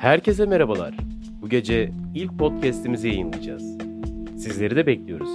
Herkese merhabalar. Bu gece ilk podcast'imizi yayınlayacağız. Sizleri de bekliyoruz.